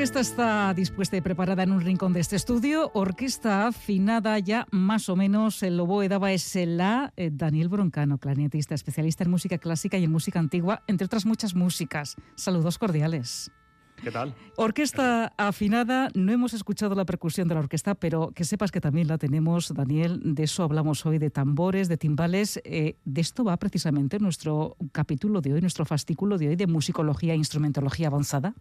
Orquesta está dispuesta y preparada en un rincón de este estudio. Orquesta afinada ya más o menos. El oboe daba ese la. Eh, Daniel Broncano, clarinetista, especialista en música clásica y en música antigua, entre otras muchas músicas. Saludos cordiales. ¿Qué tal? Orquesta afinada, no hemos escuchado la percusión de la orquesta, pero que sepas que también la tenemos, Daniel. De eso hablamos hoy, de tambores, de timbales. Eh, de esto va precisamente nuestro capítulo de hoy, nuestro fascículo de hoy de musicología e instrumentología avanzada.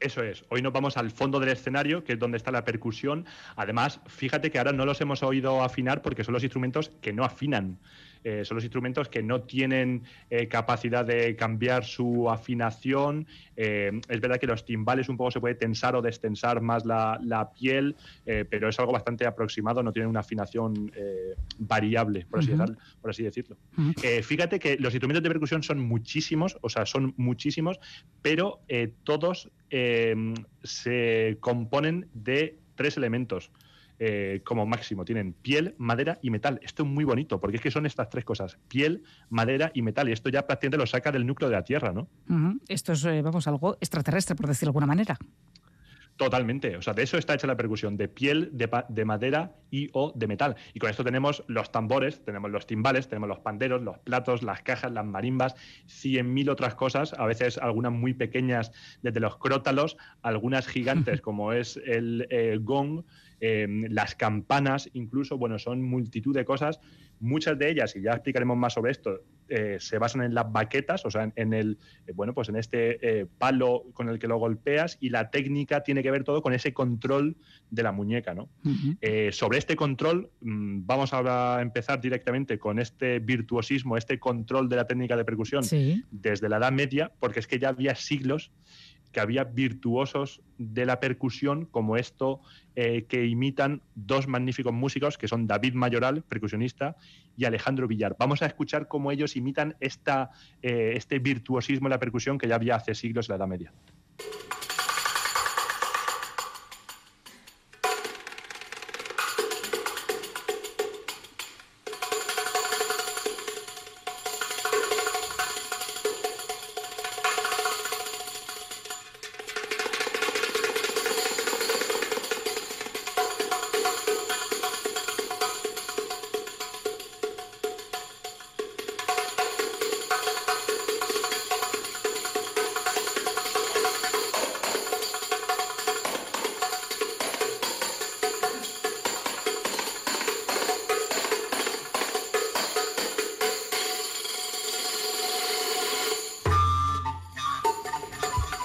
Eso es. Hoy nos vamos al fondo del escenario, que es donde está la percusión. Además, fíjate que ahora no los hemos oído afinar porque son los instrumentos que no afinan. Eh, son los instrumentos que no tienen eh, capacidad de cambiar su afinación. Eh, es verdad que los timbales un poco se puede tensar o destensar más la, piel, pero es algo bastante aproximado, no tienen una afinación variable, por así, decirlo. fíjate que los instrumentos de percusión son muchísimos, o sea, son muchísimos, pero todos se componen de tres elementos. Eh, como máximo. Tienen piel, madera y metal. Esto es muy bonito, porque es que son estas tres cosas: piel, madera y metal. Y esto ya prácticamente lo saca del núcleo de la Tierra, ¿no? Esto es, eh, vamos, algo extraterrestre, por decirlo de alguna manera. Totalmente, o sea, de eso está hecha la percusión, de piel, de, madera y o de metal. Y con esto tenemos los tambores, tenemos los timbales, tenemos los panderos, los platos, las cajas, las marimbas, cien mil otras cosas, a veces algunas muy pequeñas desde los crótalos, algunas gigantes como es el eh, gong, Em, las campanas, incluso, bueno, son multitud de cosas. Muchas de ellas, y ya explicaremos más sobre esto, eh, se basan en las baquetas, o sea, en, el, eh, bueno, pues en este eh, palo con el que lo golpeas y la técnica tiene que ver todo con ese control de la muñeca, ¿no? sobre este control, mm, vamos a empezar directamente con este virtuosismo, este control de la técnica de percusión desde la Edad Media, porque es que ya había siglos que había virtuosos de la percusión como esto eh, que imitan dos magníficos músicos que son David Mayoral, percusionista, y Alejandro Villar. Vamos a escuchar cómo ellos imitan esta, eh, este virtuosismo de la percusión que ya había hace siglos en la Edad Media.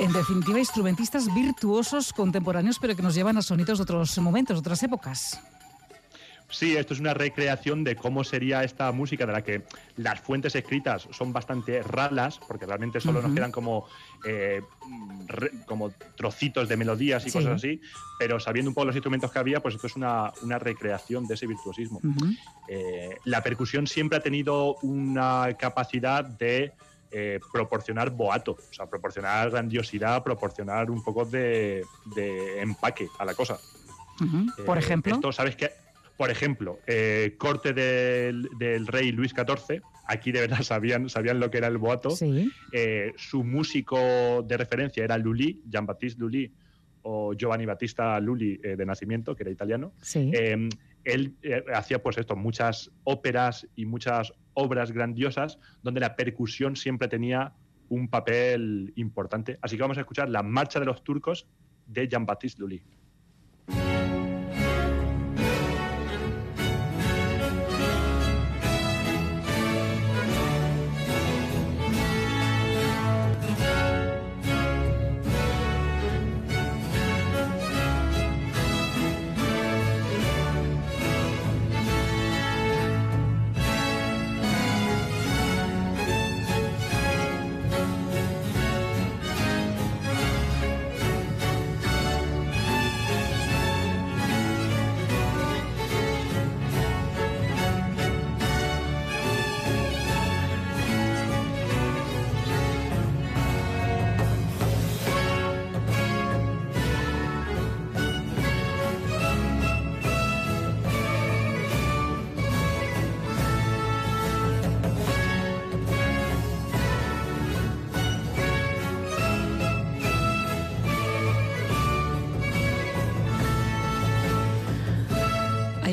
En definitiva, instrumentistas virtuosos contemporáneos, pero que nos llevan a sonidos de otros momentos, de otras épocas. Sí, esto es una recreación de cómo sería esta música, de la que las fuentes escritas son bastante ralas, porque realmente solo nos quedan como, eh, como trocitos de melodías y cosas así, pero sabiendo un poco los instrumentos que había, pues esto es una, recreación de ese virtuosismo. Eh, la percusión siempre ha tenido una capacidad de eh, proporcionar boato, o sea, proporcionar grandiosidad, proporcionar un poco de, empaque a la cosa. Eh, por ejemplo. Esto, ¿sabes qué? Por ejemplo, eh, corte del, rey Luis XIV, aquí de verdad sabían, sabían lo que era el boato. su músico de referencia era Lully, Jean-Baptiste Lully, o Giovanni Battista Lully de nacimiento, que era italiano. él hacía pues esto, muchas óperas y muchas obras grandiosas donde la percusión siempre tenía un papel importante. Así que vamos a escuchar la Marcha de los Turcos de Jean-Baptiste Lully.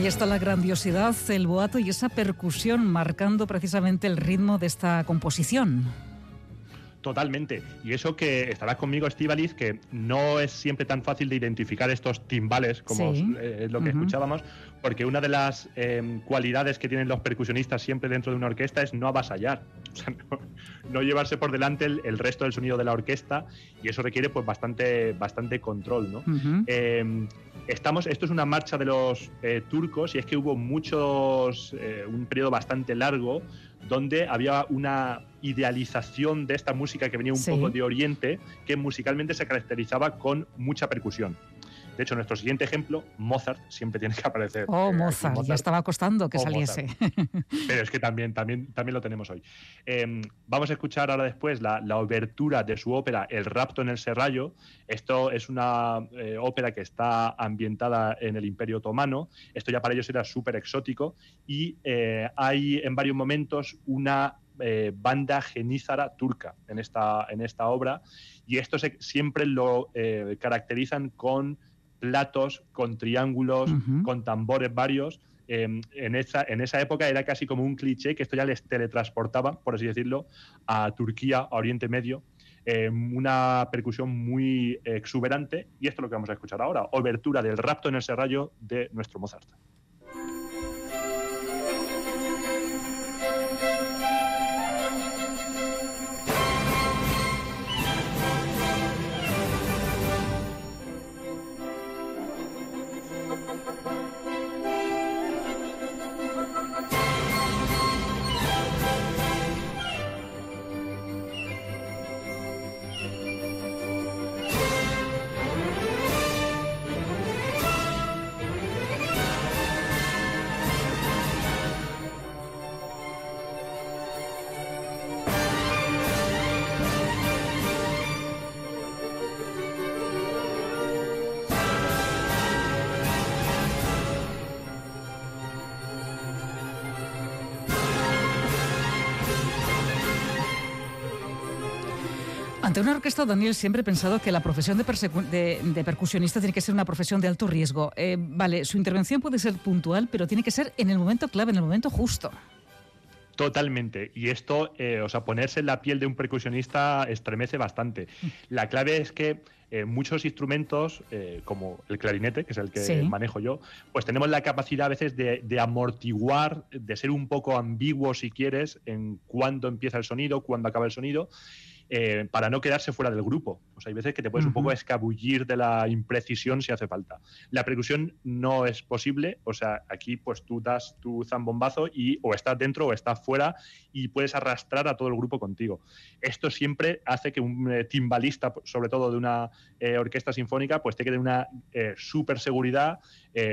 Está la grandiosidad, el boato y esa percusión marcando precisamente el ritmo de esta composición. Totalmente. Y eso que estarás conmigo, Estivaliz, que no es siempre tan fácil de identificar estos timbales como eh, es lo que escuchábamos, porque una de las em, cualidades que tienen los percusionistas siempre dentro de una orquesta es no avasallar, o sea, no, llevarse por delante el, resto del sonido de la orquesta y eso requiere pues bastante, bastante control, ¿no? Estamos, esto es una marcha de los eh, turcos y es que hubo muchos, eh, un periodo bastante largo donde había una idealización de esta música que venía un poco de Oriente, que musicalmente se caracterizaba con mucha percusión. De hecho, nuestro siguiente ejemplo, Mozart, siempre tiene que aparecer. Oh, eh, Mozart, ya estaba costando que saliese. Pero es que también, también, también lo tenemos hoy. Em, vamos a escuchar ahora después la, la, obertura de su ópera El rapto en el Serrallo. Esto es una eh, ópera que está ambientada en el Imperio Otomano. Esto ya para ellos era súper exótico. Y eh, hay en varios momentos una banda genízara turca en esta, en esta obra y esto siempre lo caracterizan con platos con triángulos, con tambores varios. Em, en, esa, en esa época era casi como un cliché que esto ya les teletransportaba, por así decirlo, a Turquía, a Oriente Medio. Em, una percusión muy exuberante y esto es lo que vamos a escuchar ahora, obertura del rapto en el serrallo de nuestro Mozart. Ante una orquesta, Daniel, siempre he pensado que la profesión de, percusionista tiene que ser una profesión de alto riesgo. Eh, vale, su intervención puede ser puntual, pero tiene que ser en el momento clave, en el momento justo. Totalmente. Y esto, eh, o sea, ponerse en la piel de un percusionista estremece bastante. Mm. La clave es que eh, muchos instrumentos, como el clarinete, que es el que manejo yo, pues tenemos la capacidad a veces de, de, amortiguar, de ser un poco ambiguo, si quieres, en cuándo empieza el sonido, cuándo acaba el sonido. Eh, para no quedarse fuera del grupo. O sea, hay veces que te puedes un poco escabullir de la imprecisión si hace falta. La percusión no es posible, o sea, aquí pues tú das tu zambombazo y o estás dentro o estás fuera y puedes arrastrar a todo el grupo contigo. Esto siempre hace que un eh, timbalista, sobre todo de una eh, orquesta sinfónica, pues tenga una súper seguridad,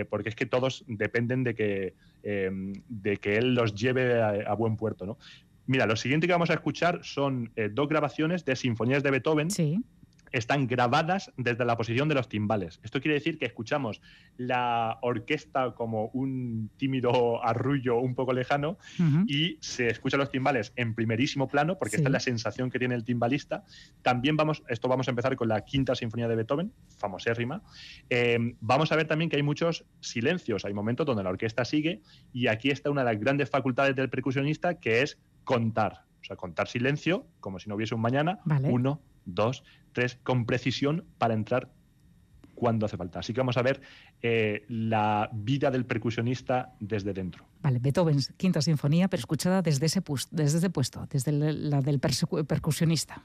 porque es que todos dependen de que, de que él los lleve a, a buen puerto, ¿no? Mira, lo siguiente que vamos a escuchar son eh, dos grabaciones de sinfonías de Beethoven. Sí. Están grabadas desde la posición de los timbales. Esto quiere decir que escuchamos la orquesta como un tímido arrullo un poco lejano y se escuchan los timbales en primerísimo plano, porque esta es la sensación que tiene el timbalista. También vamos, esto vamos a empezar con la quinta sinfonía de Beethoven, famosérrima. Eh, vamos a ver también que hay muchos silencios, hay momentos donde la orquesta sigue y aquí está una de las grandes facultades del percusionista que es contar. O sea, contar silencio, como si no hubiese un mañana. Uno, dos, tres, con precisión para entrar cuando hace falta. Así que vamos a ver eh, la vida del percusionista desde dentro. Vale, Beethoven, quinta sinfonía, pero escuchada desde ese, desde ese puesto, desde la del percusionista.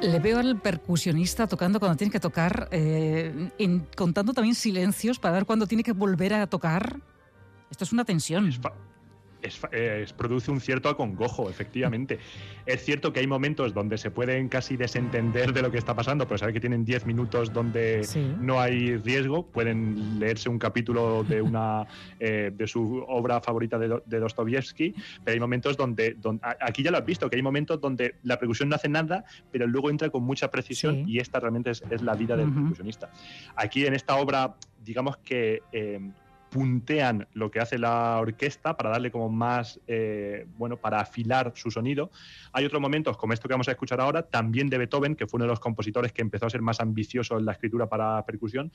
Le veo al percusionista tocando cuando tiene que tocar, eh, contando también silencios para ver cuándo tiene que volver a tocar. Esto es una tensión produce un cierto acongojo, efectivamente. Es cierto que hay momentos donde se pueden casi desentender de lo que está pasando, pero saber que tienen 10 minutos donde no hay riesgo, pueden leerse un capítulo de una eh, de su obra favorita de, de, Dostoyevsky, pero hay momentos donde, aquí ya lo has visto, que hay momentos donde la percusión no hace nada, pero luego entra con mucha precisión y esta realmente es, la vida del percusionista. Aquí en esta obra, digamos que eh, puntean lo que hace la orquesta para darle como más, eh, bueno, para afilar su sonido. Hay otros momentos, como esto que vamos a escuchar ahora, también de Beethoven, que fue uno de los compositores que empezó a ser más ambicioso en la escritura para percusión.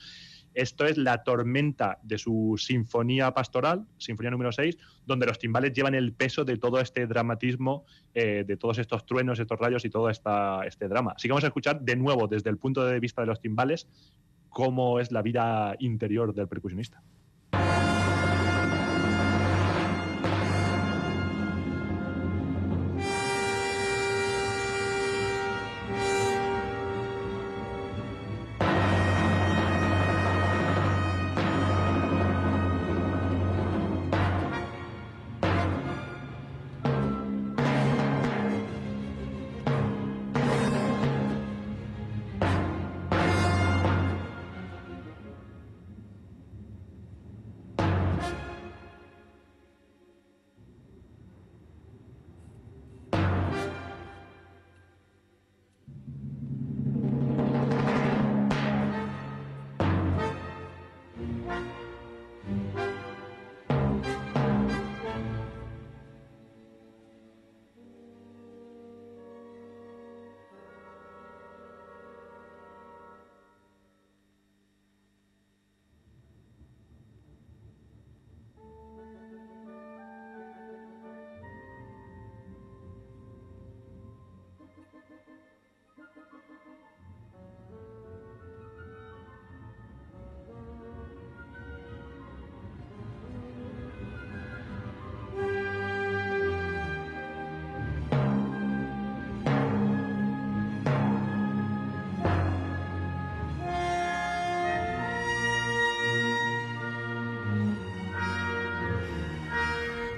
Esto es la tormenta de su sinfonía pastoral, sinfonía número 6, donde los timbales llevan el peso de todo este dramatismo, eh, de todos estos truenos, estos rayos y todo esta, este drama. Así que vamos a escuchar de nuevo, desde el punto de vista de los timbales, cómo es la vida interior del percusionista.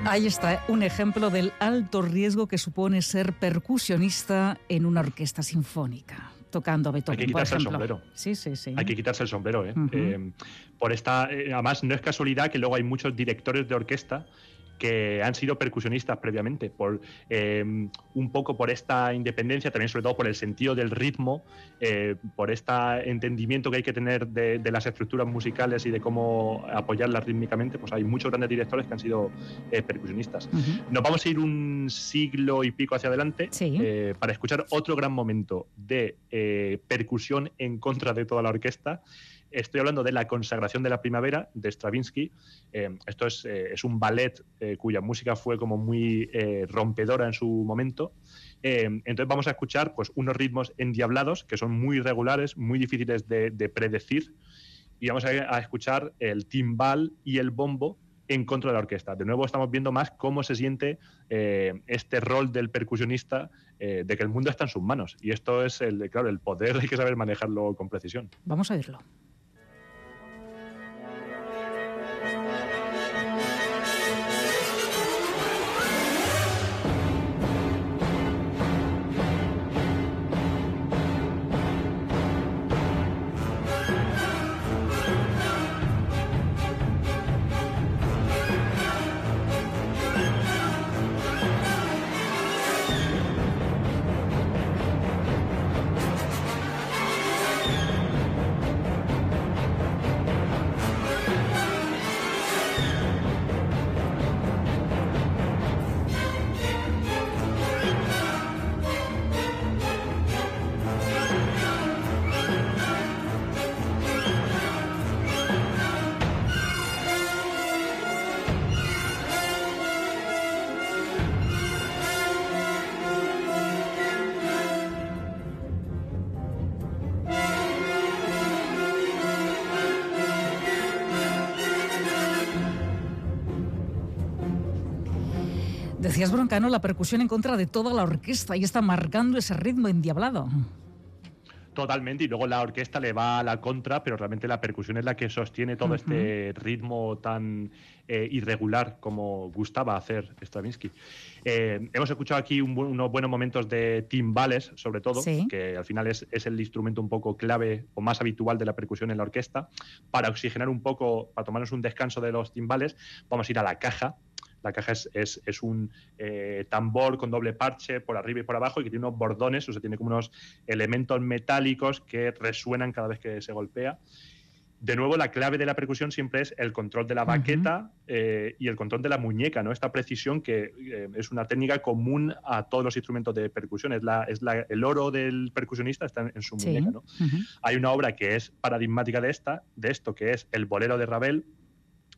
Ahí está, ¿eh? un ejemplo del alto riesgo que supone ser percusionista en una orquesta sinfónica tocando Beethoven. Hay que quitarse el sombrero. Sí, sí, sí. Hay que quitarse el sombrero. ¿eh? eh por esta, eh, además, no es casualidad que luego hay muchos directores de orquesta que han sido percusionistas previamente, por em, un poco por esta independencia, también sobre todo por el sentido del ritmo, eh, por este entendimiento que hay que tener de, las estructuras musicales y de cómo apoyarlas rítmicamente, pues hay muchos grandes directores que han sido eh, percusionistas. Nos vamos a ir un siglo y pico hacia adelante eh, para escuchar otro gran momento de percusión en contra de toda la orquesta Estoy hablando de La consagración de la primavera de Stravinsky. Eh, esto es, eh, es, un ballet eh, cuya música fue como muy rompedora en su momento. entonces vamos a escuchar pues, unos ritmos endiablados que son muy regulares, muy difíciles de, predecir. Y vamos a, escuchar el timbal y el bombo en contra de la orquesta. De nuevo estamos viendo más cómo se siente este rol del percusionista de que el mundo está en sus manos. Y esto es el, claro, el poder, hay que saber manejarlo con precisión. Vamos a verlo. Decías, Broncano, la percusión en contra de toda la orquesta y está marcando ese ritmo endiablado. Totalmente, y luego la orquesta le va a la contra, pero realmente la percusión es la que sostiene todo este ritmo tan eh, irregular como gustaba hacer Stravinsky. Eh, hemos escuchado aquí unos buenos momentos de timbales, sobre todo, que al final es, es, el instrumento un poco clave o más habitual de la percusión en la orquesta. Para oxigenar un poco, para tomarnos un descanso de los timbales, vamos a ir a la caja, la caja es, un eh, tambor con doble parche por arriba y por abajo y que tiene unos bordones, o sea, tiene como unos elementos metálicos que resuenan cada vez que se golpea. De nuevo, la clave de la percusión siempre es el control de la baqueta eh, y el control de la muñeca, ¿no? Esta precisión que eh, es una técnica común a todos los instrumentos de percusión. Es, la, es la, el oro del percusionista está en, su muñeca, ¿no? Hay una obra que es paradigmática de esta, de esto, que es el bolero de Ravel,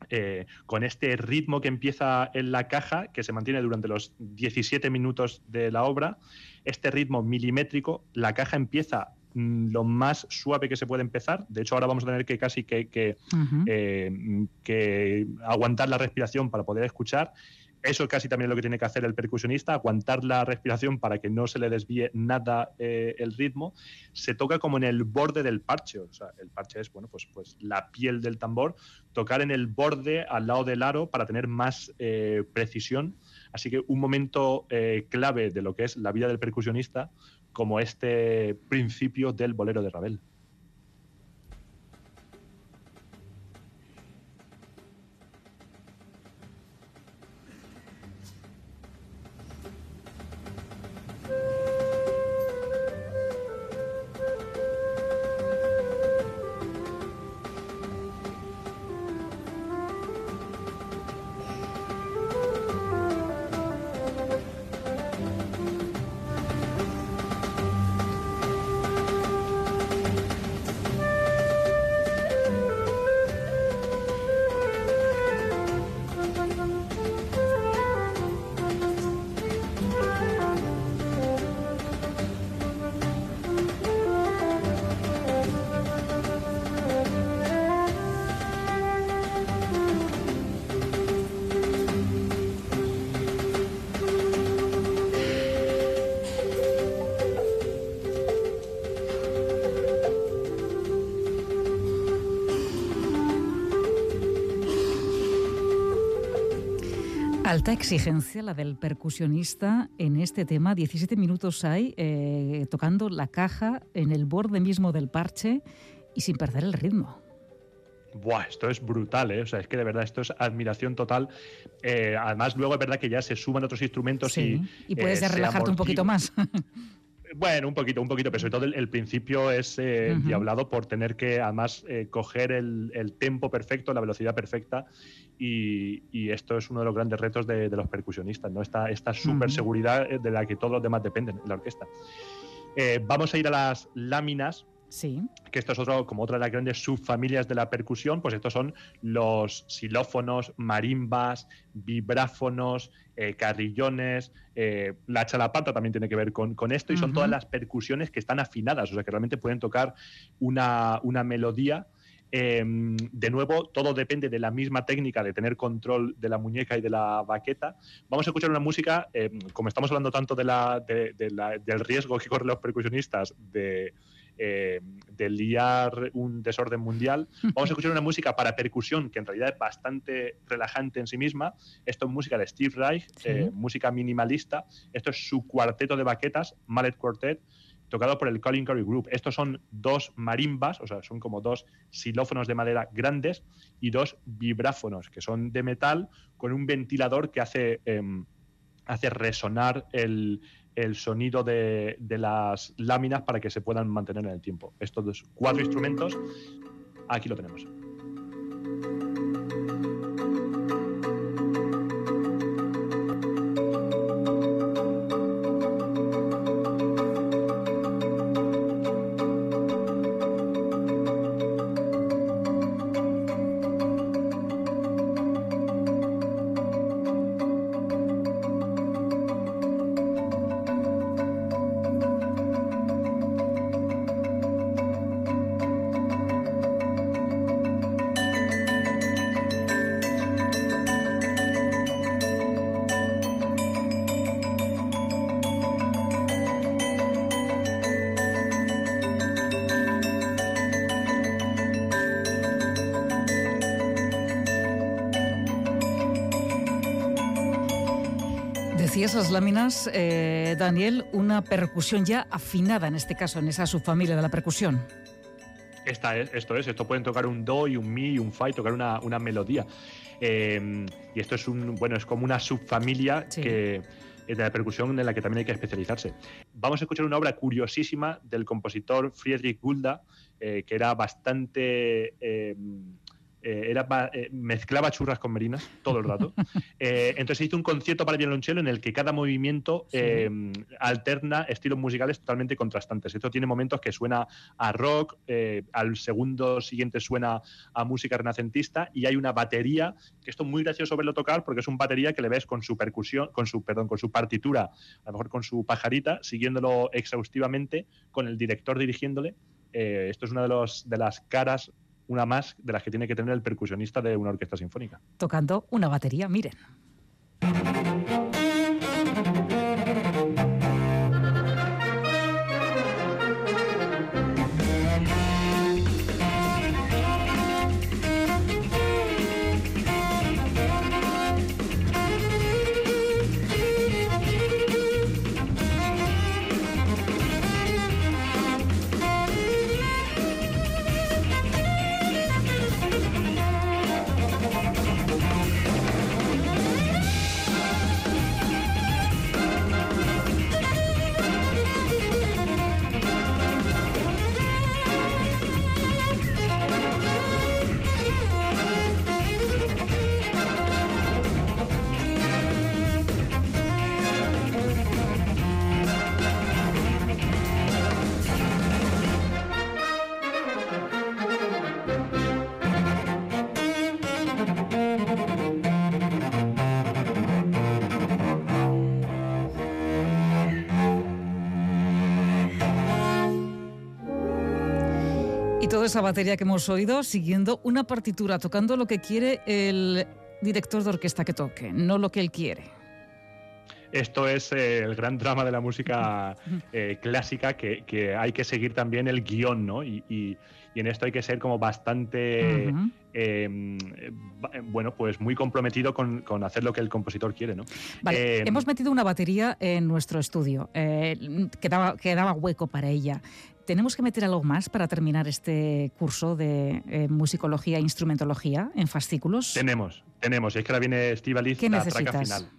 eh, con este ritmo que empieza en la caja, que se mantiene durante los 17 minutos de la obra, este ritmo milimétrico, la caja empieza mm, lo más suave que se puede empezar. De hecho, ahora vamos a tener que casi que, eh, que aguantar la respiración para poder escuchar. Eso es casi también lo que tiene que hacer el percusionista, aguantar la respiración para que no se le desvíe nada eh, el ritmo. Se toca como en el borde del parche, o sea, el parche es, bueno, pues, pues la piel del tambor, tocar en el borde al lado del aro para tener más eh, precisión. Así que un momento eh, clave de lo que es la vida del percusionista, como este principio del bolero de Ravel. Alta exigencia la del percusionista en este tema. 17 minutos hay eh, tocando la caja en el borde mismo del parche y sin perder el ritmo. Buah, esto es brutal, ¿eh? O sea, es que de verdad esto es admiración total. Eh, además, luego es verdad que ya se suman otros instrumentos y. Y puedes eh, relajarte un poquito más. Bueno, un poquito, un poquito, pero sobre todo el, principio es eh, diablado por tener que además eh, coger el, el, tempo perfecto, la velocidad perfecta y, esto es uno de los grandes retos de, los percusionistas, ¿no? Esta, esta super seguridad de la que todos los demás dependen en la orquesta. Eh, vamos a ir a las láminas Sí. Que esto es otro, como otra de las grandes subfamilias de la percusión, pues estos son los xilófonos, marimbas, vibráfonos, eh, carrillones, eh, la chalapata también tiene que ver con, esto, y son todas las percusiones que están afinadas, o sea que realmente pueden tocar una, melodía. Em, de nuevo, todo depende de la misma técnica de tener control de la muñeca y de la baqueta. Vamos a escuchar una música, em, como estamos hablando tanto de la, del riesgo que corren los percusionistas de, eh, de liar un desorden mundial. Vamos a escuchar una música para percusión que en realidad es bastante relajante en sí misma. Esto es música de Steve Reich, eh, música minimalista. Esto es su cuarteto de baquetas, Mallet Quartet, tocado por el Colin Curry Group. Estos son dos marimbas, o sea, son como dos xilófonos de madera grandes y dos vibráfonos que son de metal con un ventilador que hace, em, hace resonar el, el sonido de, las láminas para que se puedan mantener en el tiempo. Estos cuatro instrumentos, aquí lo tenemos. Hacia esas láminas, eh, Daniel, una percusión ya afinada en este caso, en esa subfamilia de la percusión. Esta es, esto es, esto pueden tocar un do y un mi y un fa y tocar una, melodía. Eh, y esto es un, bueno, es como una subfamilia que de la percusión en la que también hay que especializarse. Vamos a escuchar una obra curiosísima del compositor Friedrich Gulda, eh, que era bastante eh, era, eh, mezclaba churras con merinas todo el rato. Eh, entonces hizo un concierto para violonchelo en el que cada movimiento alterna estilos musicales totalmente contrastantes. Esto tiene momentos que suena a rock, al segundo siguiente suena a música renacentista y hay una batería, que esto es muy gracioso verlo tocar porque es un batería que le ves con su percusión, con su, perdón, con su partitura, a lo mejor con su pajarita, siguiéndolo exhaustivamente, con el director dirigiéndole. esto es una de, los, de las caras una más de las que tiene que tener el percusionista de una orquesta sinfónica. Tocando una batería, miren. Esa batería que hemos oído siguiendo una partitura, tocando lo que quiere el director de orquesta que toque, no lo que él quiere. Esto es eh, el gran drama de la música eh, clásica, que, hay que seguir también el guion, ¿no? Y, en esto hay que ser como bastante, em, bueno, pues muy comprometido con, hacer lo que el compositor quiere, ¿no? Vale, em, hemos metido una batería en nuestro estudio, eh, quedaba, quedaba hueco para ella. ¿Tenemos que meter algo más para terminar este curso de eh, musicología e instrumentología en fascículos? Tenemos, tenemos. Y es que ahora viene Estivaliz, la traca final.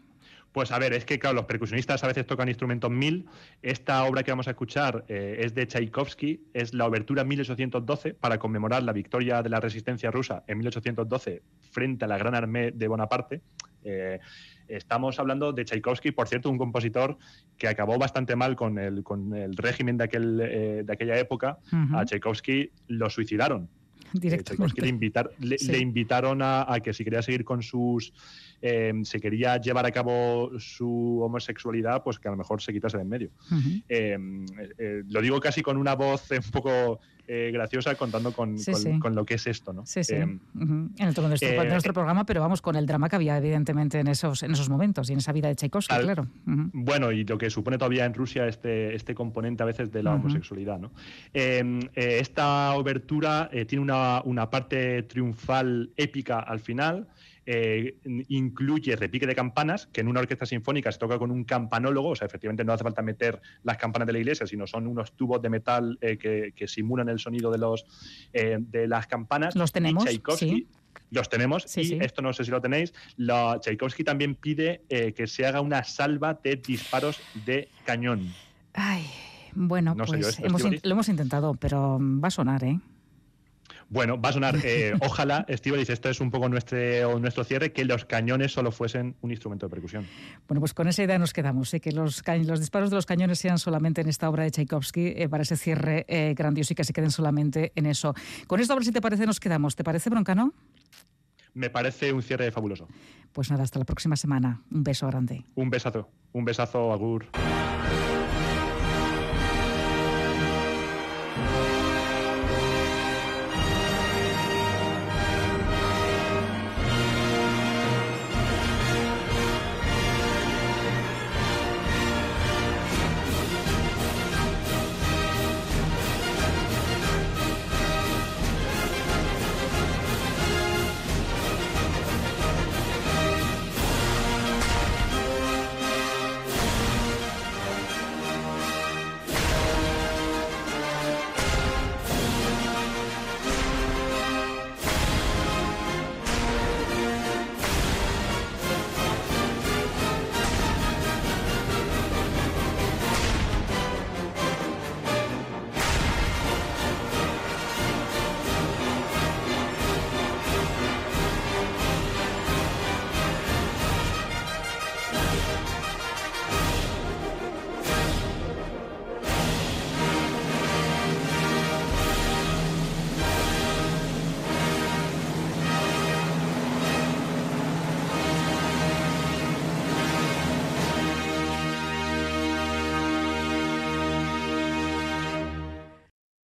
Pues a ver, es que claro, los percusionistas a veces tocan instrumentos mil. Esta obra que vamos a escuchar eh, es de Tchaikovsky, es la obertura 1812 para conmemorar la victoria de la resistencia rusa en 1812 frente a la Gran Armée de Bonaparte. Eh, Estamos hablando de Tchaikovsky, por cierto, un compositor que acabó bastante mal con el, con el régimen de, aquel, eh, de aquella época. A Tchaikovsky lo suicidaron. Directamente. Le, le, invitaron a, que si quería seguir con sus eh, si quería llevar a cabo su homosexualidad, pues que a lo mejor se quitase de en medio. Eh, eh, lo digo casi con una voz un poco graciosa contando con, con, lo que es esto, ¿no? Sí, sí. En el tono de nuestro, programa, pero vamos con el drama que había evidentemente en esos, en esos momentos y en esa vida de Tchaikovsky, claro. Bueno, y lo que supone todavía en Rusia este, este componente a veces de la homosexualidad, ¿no? esta obertura tiene una, una parte triunfal épica al final. Eh, incluye repique de campanas, que en una orquesta sinfónica se toca con un campanólogo, o sea, efectivamente no hace falta meter las campanas de la iglesia, sino son unos tubos de metal eh, que, simulan el sonido de, los, eh, de las campanas. Los tenemos. sí. Los tenemos y esto no sé si lo tenéis. La, Tchaikovsky también pide que se haga una salva de disparos de cañón. Ay, bueno, pues lo hemos intentado, pero va a sonar, ¿eh? Bueno, va a sonar, eh, ojalá, Steve dice, esto es un poco nuestro, nuestro cierre, que los cañones solo fuesen un instrumento de percusión. Bueno, pues con esa idea nos quedamos, ¿eh? que los, los disparos de los cañones sean solamente en esta obra de Tchaikovsky eh, para ese cierre grandioso y que se queden solamente en eso. Con esto, a ver si te parece, nos quedamos. ¿Te parece, Broncano? Me parece un cierre fabuloso. Pues nada, hasta la próxima semana. Un beso grande. Un besazo. Un besazo, Agur.